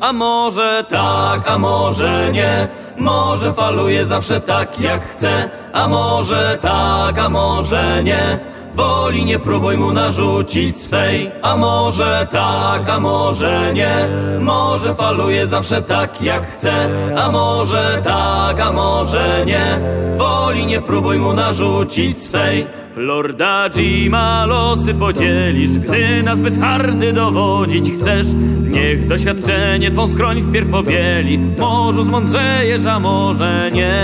A może tak, a może nie. Może faluje zawsze tak jak chce, a może tak, a może nie. Woli nie próbuj mu narzucić swej, a może tak, a może nie. Może faluje zawsze tak jak chce, a może tak, a może nie. Woli nie próbuj mu narzucić swej. Lorda Jima losy podzielisz, gdy na zbyt hardy dowodzić chcesz. Niech doświadczenie twą skroń wpierw pobieli, w morzu zmądrzejesz, a może nie.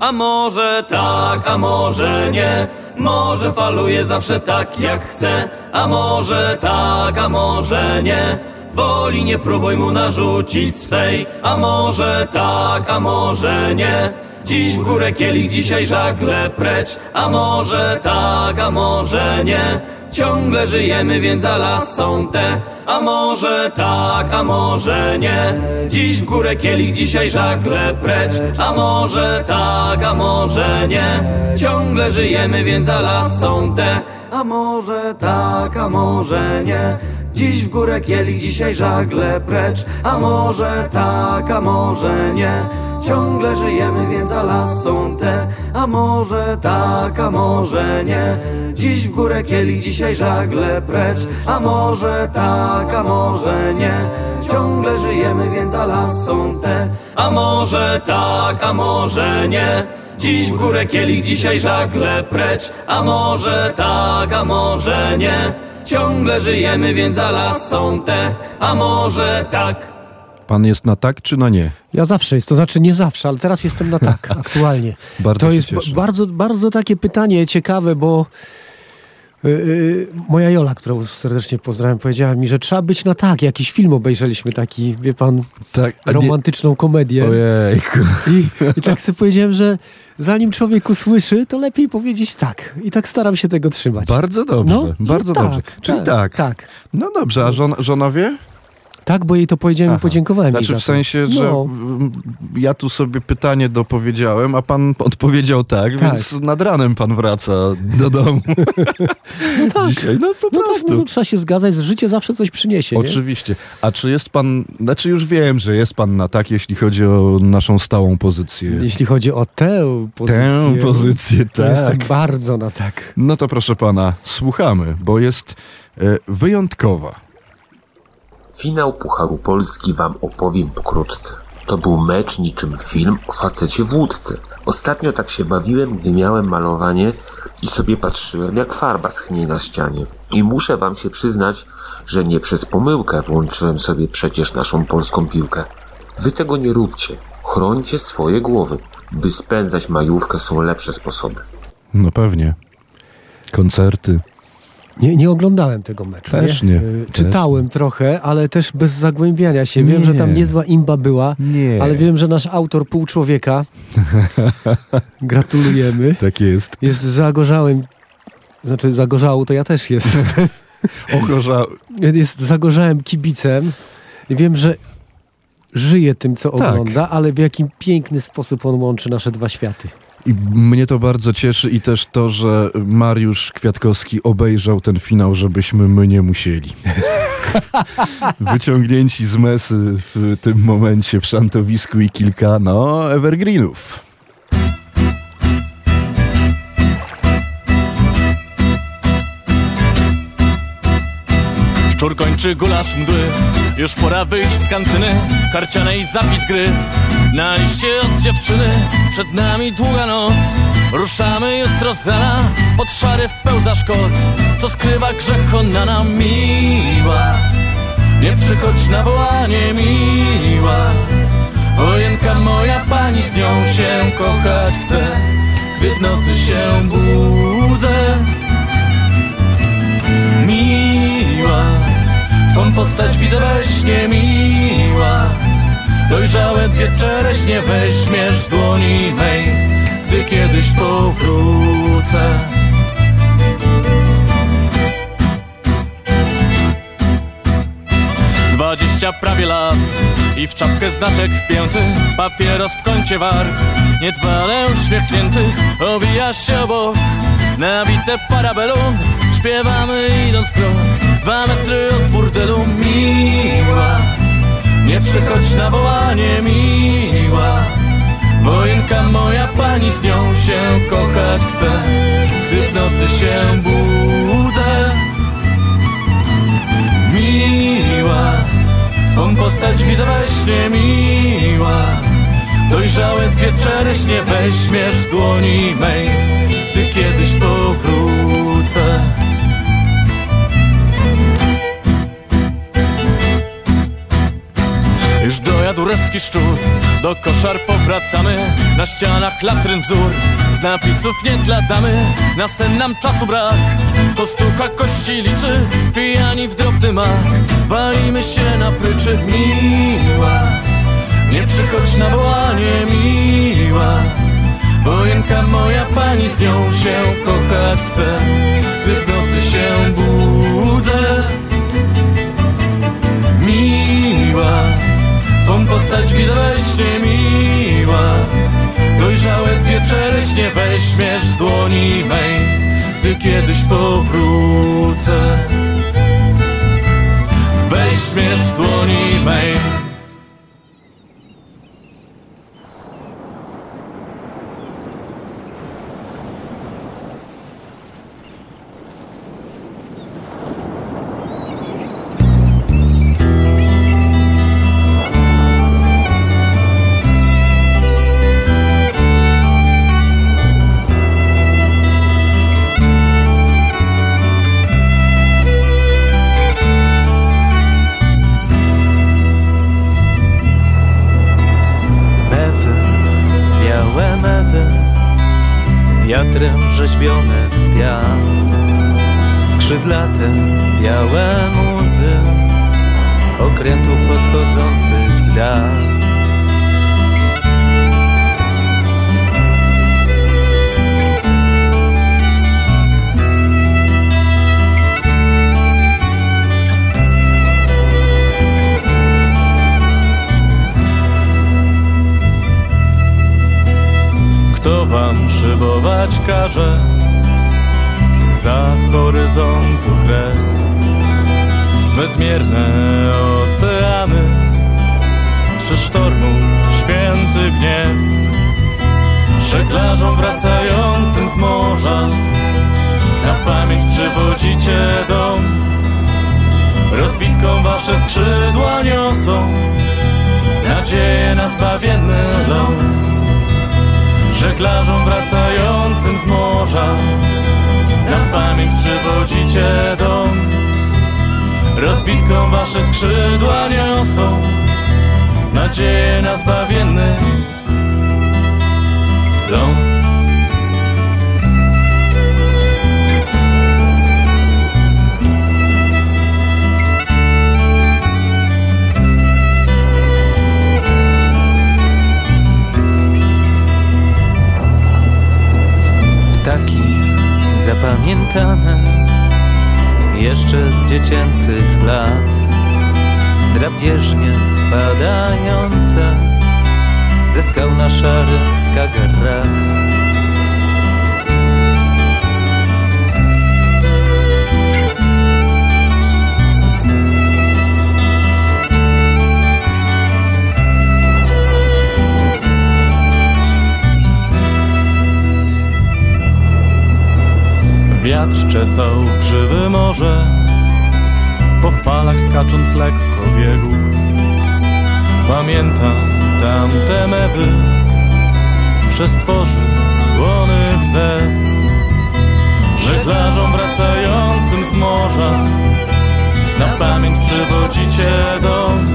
A może tak, a może nie. Może faluje zawsze tak jak chce, a może tak, a może nie. Woli nie próbuj mu narzucić swej, a może tak, a może nie. Dziś w górę kielich, dzisiaj żagle precz, a może tak, a może nie. Ciągle żyjemy, więc a las są te, a może tak, a może nie. Dziś w górę kielich, dzisiaj żagle precz, a może tak, a może nie. Ciągle żyjemy, więc a las są te, a może tak, a może nie. Dziś w górę kielich, dzisiaj żagle precz, a może tak, a może nie. Ciągle żyjemy, więc a las są te, a może tak, a może nie. Dziś w górę kielich, dzisiaj żagle precz, a może tak, a może nie. Ciągle żyjemy, więc a las są te, a może tak, a może nie. Dziś w górę kielich, dzisiaj żagle precz, a może tak, a może nie. Ciągle żyjemy, więc a las są te, a może tak.
Pan jest na tak czy na nie?
Ja zawsze jest, to znaczy nie zawsze, ale teraz jestem na tak, aktualnie.
Bardzo
to jest
cieszę.
bardzo, bardzo takie pytanie ciekawe, bo yy, moja Jola, którą serdecznie pozdrawiam, powiedziała mi, że trzeba być na tak. Jakiś film obejrzeliśmy taki, wie pan,
Tak, a nie-
romantyczną komedię.
Ojejku.
I, I tak sobie powiedziałem, że zanim człowiek usłyszy, to lepiej powiedzieć tak. I tak staram się tego trzymać.
Bardzo dobrze,
No,
bardzo
no tak,
dobrze. Czyli
tak,
tak.
tak.
No dobrze, a żon, żona wie?
Tak, bo jej to powiedziałem i
Aha.
podziękowałem jej
Znaczy w sensie, że
No.
ja tu sobie pytanie dopowiedziałem, a pan odpowiedział tak,
Tak.
więc nad ranem pan wraca do domu.
No tak.
Dzisiaj, no po
No tak,
prostu.
no to trzeba się zgadzać, że życie zawsze coś przyniesie. Nie?
Oczywiście. A czy jest pan, znaczy już wiem, że jest pan na tak, jeśli chodzi o naszą stałą pozycję.
Jeśli chodzi o tę pozycję,
Tę pozycję,
to jestem
tak.
bardzo na tak.
No to proszę pana, słuchamy, bo jest e, wyjątkowa.
Finał Pucharu Polski wam opowiem pokrótce. To był mecz niczym film o facecie w łódce. Ostatnio tak się bawiłem, gdy miałem malowanie i sobie patrzyłem, jak farba schnie na ścianie. I muszę wam się przyznać, że nie przez pomyłkę włączyłem sobie przecież naszą polską piłkę. Wy tego nie róbcie. Chrońcie swoje głowy. by spędzać majówkę są lepsze sposoby.
No pewnie. Koncerty.
Nie, nie oglądałem tego meczu.
Też nie,
Y,
też
Czytałem trochę, ale też bez zagłębiania się. Wiem,
Nie.
że tam niezła imba była,
Nie.
ale wiem, że nasz autor pół człowieka. Gratulujemy.
Tak jest.
Jest zagorzałym. Znaczy, zagorzałą to ja też jest.
Ogorza...
jest zagorzałym kibicem. Wiem, że żyje tym, co
Tak.
ogląda, ale w jakim piękny sposób on łączy nasze dwa światy.
I mnie to bardzo cieszy i też to, że Mariusz Kwiatkowski obejrzał ten finał, żebyśmy my nie musieli. Wyciągnięci z mesy w tym momencie w szantowisku i kilka, no, evergreenów.
Szczur kończy gulasz mdły Już pora wyjść z kantyny Karcianej zapis gry. Na liście od dziewczyny Przed nami długa noc. Ruszamy jutro z rana Pod szary wpełzasz koc Co skrywa grzech ona nam miła. Nie przychodź na wołanie miła. Wojenka moja pani z nią się kochać chce. Gdy w nocy się budzę miła Twą postać widzę we śnie miła. Dojrzałe dwie czereśnie weźmiesz z dłoni mej Gdy kiedyś powrócę. Dwadzieścia prawie lat i w czapkę znaczek wpięty Papieros w kącie warg, niedbale uśmiechnięty Owijasz się obok, nabite parabelum Śpiewamy idąc krok, dwa metry od burdelu Miła, nie przychodź na wołanie miła. Wojenka moja pani z nią się kochać chce Gdy w nocy się budzę. Miła, twą postać widzę we miła. Dojrzałe dwie czereśnie weźmiesz z dłoni mej Dojadł resztki szczur. Do koszar powracamy Na ścianach latryn wzór. Z napisów nie dla damy Na sen nam czasu brak. To sztuka kości liczy Pijani w drobny mak. Walimy się na pryczy Miła. Nie przychodź na wołanie Miła. Wojenka moja pani z nią się kochać chce. Gdy w nocy się budzę Miła Twą postać widzę miła. Dojrzałe dwie czereśnie weźmiesz z dłoni mej Gdy kiedyś powrócę. Weźmiesz z dłoni mej
wiatrem rzeźbione z pian. Skrzydlate, białe muzy, okrętów odchodzących w dal.
Kto wam szybować każe. Za horyzontu kres. Bezmierne oceany. Przy sztormu święty gniew. Żeglarzom wracającym z morza. Na pamięć przywodzicie dom. Rozbitką wasze skrzydła niosą. Nadzieję na zbawienny ląd Żeglarzom wracającym z morza. Na pamięć przywodzicie dom. Rozbitką wasze skrzydła niosą. Nadzieję na zbawienny
ląd. Zapamiętane jeszcze z dziecięcych lat, drapieżnie spadające ze skał na szary skagerrak.
Wiatr czesał w grzywy morze, po falach skacząc lekko biegł. Pamiętam tamte mewy, przez tworzy słony zew. Żeglarzom wracającym z morza, na pamięć przywodzicie dom.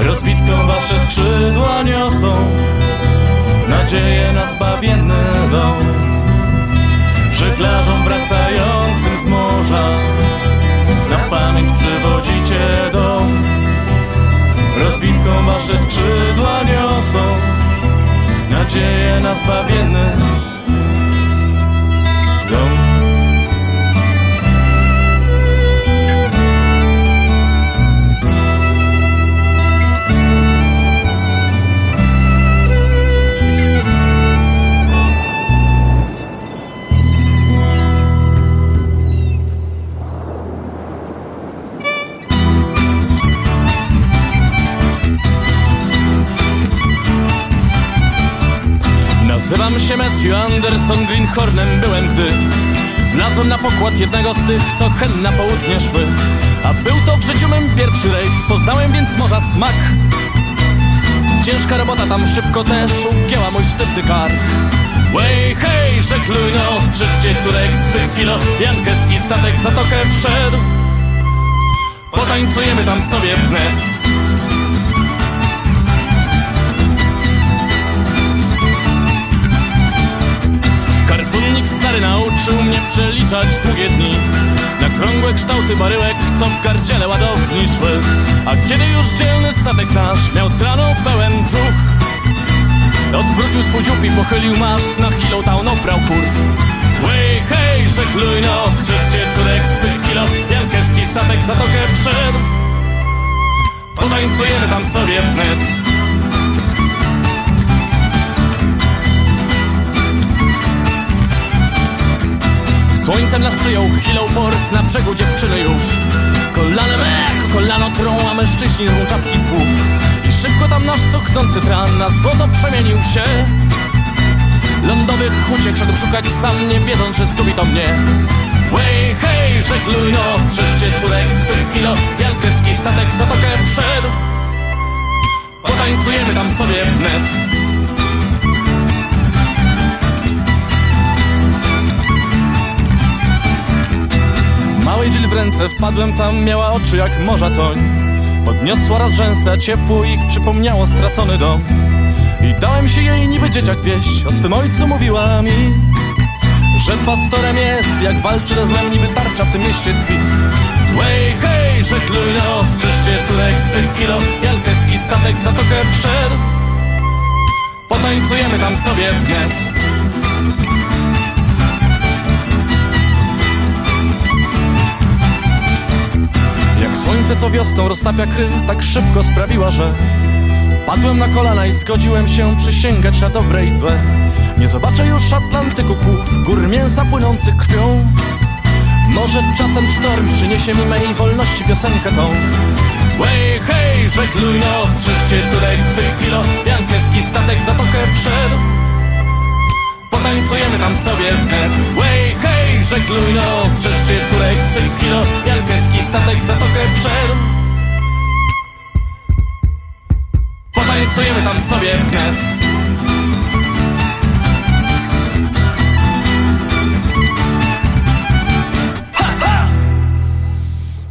Rozbitką wasze skrzydła niosą, nadzieję na zbawienny ląd żeglarzom wracającym z morza. Na pamięć przywodzicie dom, rozwinką wasze skrzydła niosą. Nadzieję na zbawienny
Nazywam się Matthew Anderson, Greenhornem byłem, gdy Wlazłem na pokład jednego z tych, co hen na południe szły. A był to w życiu mym pierwszy rejs, poznałem więc morza smak. Ciężka robota tam szybko też ugięła mój sztywny kark Way, hej, żegluj no, strzeżcie córek swych kilo Jankeski statek w zatokę wszedł. Potańcujemy tam sobie wnet nauczył mnie przeliczać długie dni. Na krągłe kształty baryłek, co w gardziele ładowni szły. A kiedy już dzielny statek nasz miał tranu pełen brzuch Odwrócił swój dziób i pochylił maszt, na chwilę town obrał kurs. Way, hej, żegluj no, strzeżcie córek swych kilo Jankerski statek w zatokę wszedł. Potańcujemy tam sobie wnet Słońcem nas przyjął chwilą port na brzegu dziewczyny już. Kolanem echo, kolano trą, a mężczyźni rwą czapki z głów. I szybko tam nasz cuchnący tran na złoto przemienił się. Lądowych uciek szedł szukać sam, nie wiedząc, że zgubi to mnie. Way, hej, żegluj no, strzeżcie córek swych kilo. Wielkeski statek zatokę wszedł Potańcujemy tam sobie wnet Małej Jill w ręce wpadłem tam, miała oczy jak morza toń. Podniosła raz rzęsę, ciepło ich przypomniało stracony dom. I dałem się jej niby dzieciak wieść, o swym ojcu mówiła mi Że pastorem jest, jak walczy ze złem, niby tarcza w tym mieście tkwi. Way, hej, żegluj no, strzeżcie córek swych kilo Jalkeski statek w zatokę wszedł. Potańcujemy tam sobie wnet Jak słońce co wiosną roztapia kry Tak szybko sprawiła, że Padłem na kolana i zgodziłem się przysięgać na dobre i złe. Nie zobaczę już Atlantyku płów Gór mięsa płynących krwią. Może czasem sztorm przyniesie mi mej wolności piosenkę tą. Way, hej, żegluj no, strzeżcie córek swych kilo. Jankeski statek w zatokę wszedł. Potańcujemy tam sobie wnet Way, hej, żegluj no, strzeżcie córek swych kilo Jankeski statek w zatokę wszedł Potańcujemy tam sobie wnet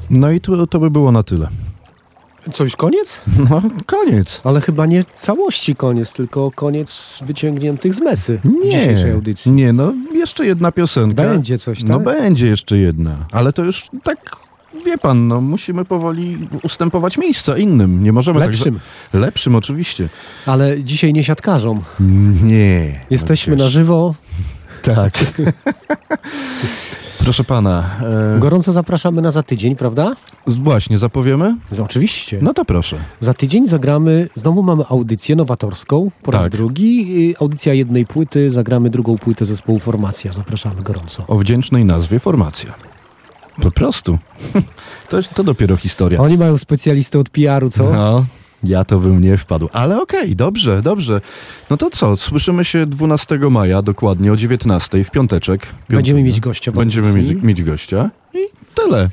No i to, to by było na tyle.
Co, już koniec?
No, koniec.
Ale chyba nie całości koniec, tylko koniec wyciągniętych z mesy
Nie,
dzisiejszej audycji.
nie, no jeszcze jedna piosenka.
Będzie coś,
No
tak?
będzie jeszcze jedna, ale to już tak, wie pan, no musimy powoli ustępować miejsca innym. Nie możemy
Lepszym.
Tak, lepszym oczywiście.
Ale dzisiaj nie siatkarzom.
Nie.
Jesteśmy na żywo.
Tak. Proszę pana. E,
Gorąco zapraszamy na za tydzień, prawda?
właśnie, zapowiemy?
Oczywiście.
No to proszę.
Za tydzień zagramy, znowu mamy audycję nowatorską, po raz
Tak.
drugi. Y, Audycja jednej płyty, zagramy drugą płytę zespołu Formacja. Zapraszamy gorąco.
O wdzięcznej nazwie Formacja. Po prostu. To, to dopiero historia.
Oni mają specjalistę od PR-u, co?
No, ja to bym nie wpadł. Ale okej, dobrze, dobrze. No to co, słyszymy się 12 maja, dokładnie o 19 w piąteczek.
Będziemy mieć gościa
Będziemy mieć, mieć gościa. I tyle.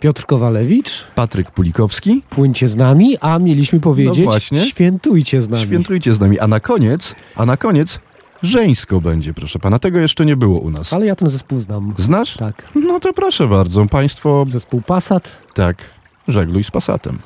Piotr Kowalewicz,
Patryk Pulikowski.
płyńcie z nami, a mieliśmy powiedzieć,
No właśnie.
świętujcie z nami.
Świętujcie z nami. A na koniec, a na koniec żeńsko będzie, proszę pana. Tego jeszcze nie było u nas.
Ale ja ten zespół znam.
Znasz?
Tak.
No to proszę bardzo. Państwo...
Zespół Passat.
Tak. Żegluj z Passatem.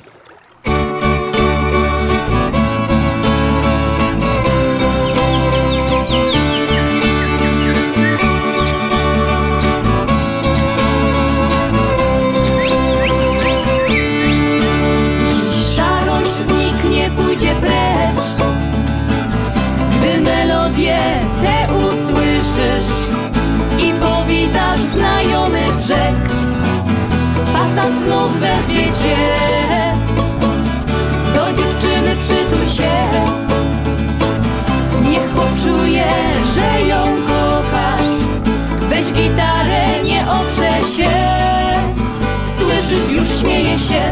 Przytul się. Niech poczuje, że ją kochasz. Weź gitarę, nie oprze się. Słyszysz, już śmieje się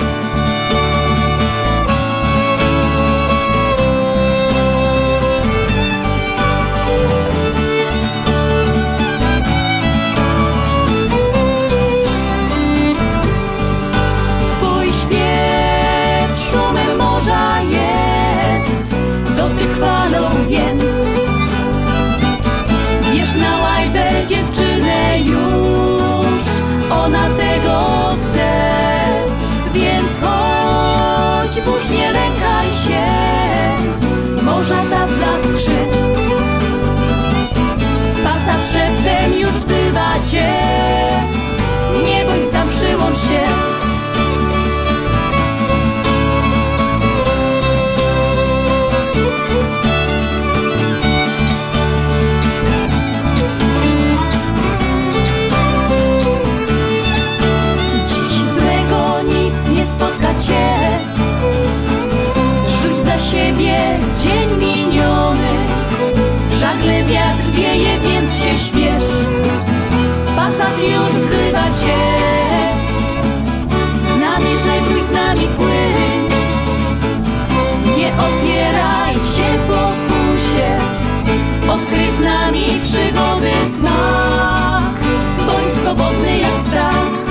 przyłącz się. Dziś złego nic nie spotka cię. Rzuć za siebie dzień miniony. Żagle wiatr wieje, więc się śpiesz. Pasat już wzywa cię z nami przygody smak Bądź swobodny jak ptak